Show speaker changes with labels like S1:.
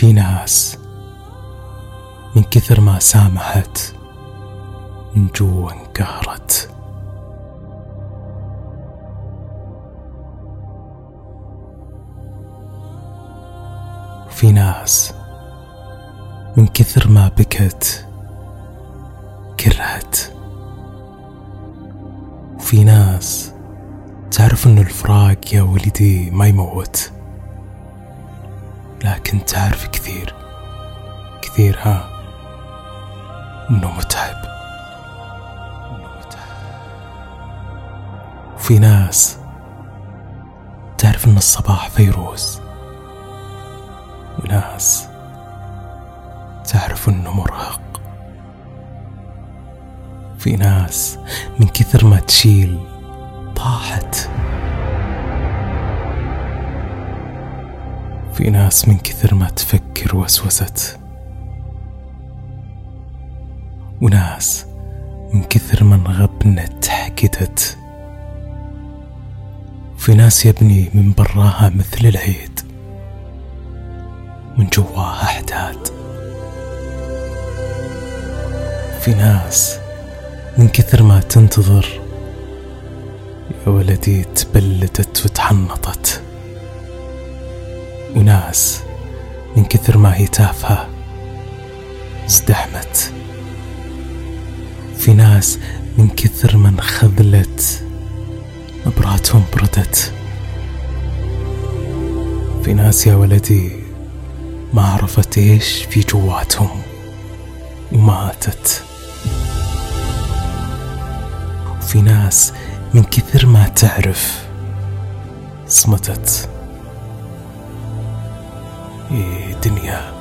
S1: في ناس من كثر ما سامحت من جوا انقهرت في ناس من كثر ما بكت كرهت. وفي ناس تعرف ان الفراق يا ولدي ما يموت. لكن تعرف كثير. كثير ها؟ إنه متعب. وفي ناس تعرف إن الصباح فيروز. وناس تعرف إنه مرهق. في ناس من كثر ما تشيل طاحت في ناس من كثر ما تفكر وسوست. وناس من كثر ما انغبنت حقدت في ناس يا ابني من براها مثل العيد. من جواها احداد في ناس من كثر ما تنتظر. يا ولدي تبلدت وتحنطت. وناس من كثر ما هي تافهة ازدحمت. في ناس من كثر ما انخذلت نبراتهم بردت. في ناس يا ولدي ما عرفت إيش في جواتهم وماتت. وفي ناس من كثر ما تعرف صمتت. ये दुनिया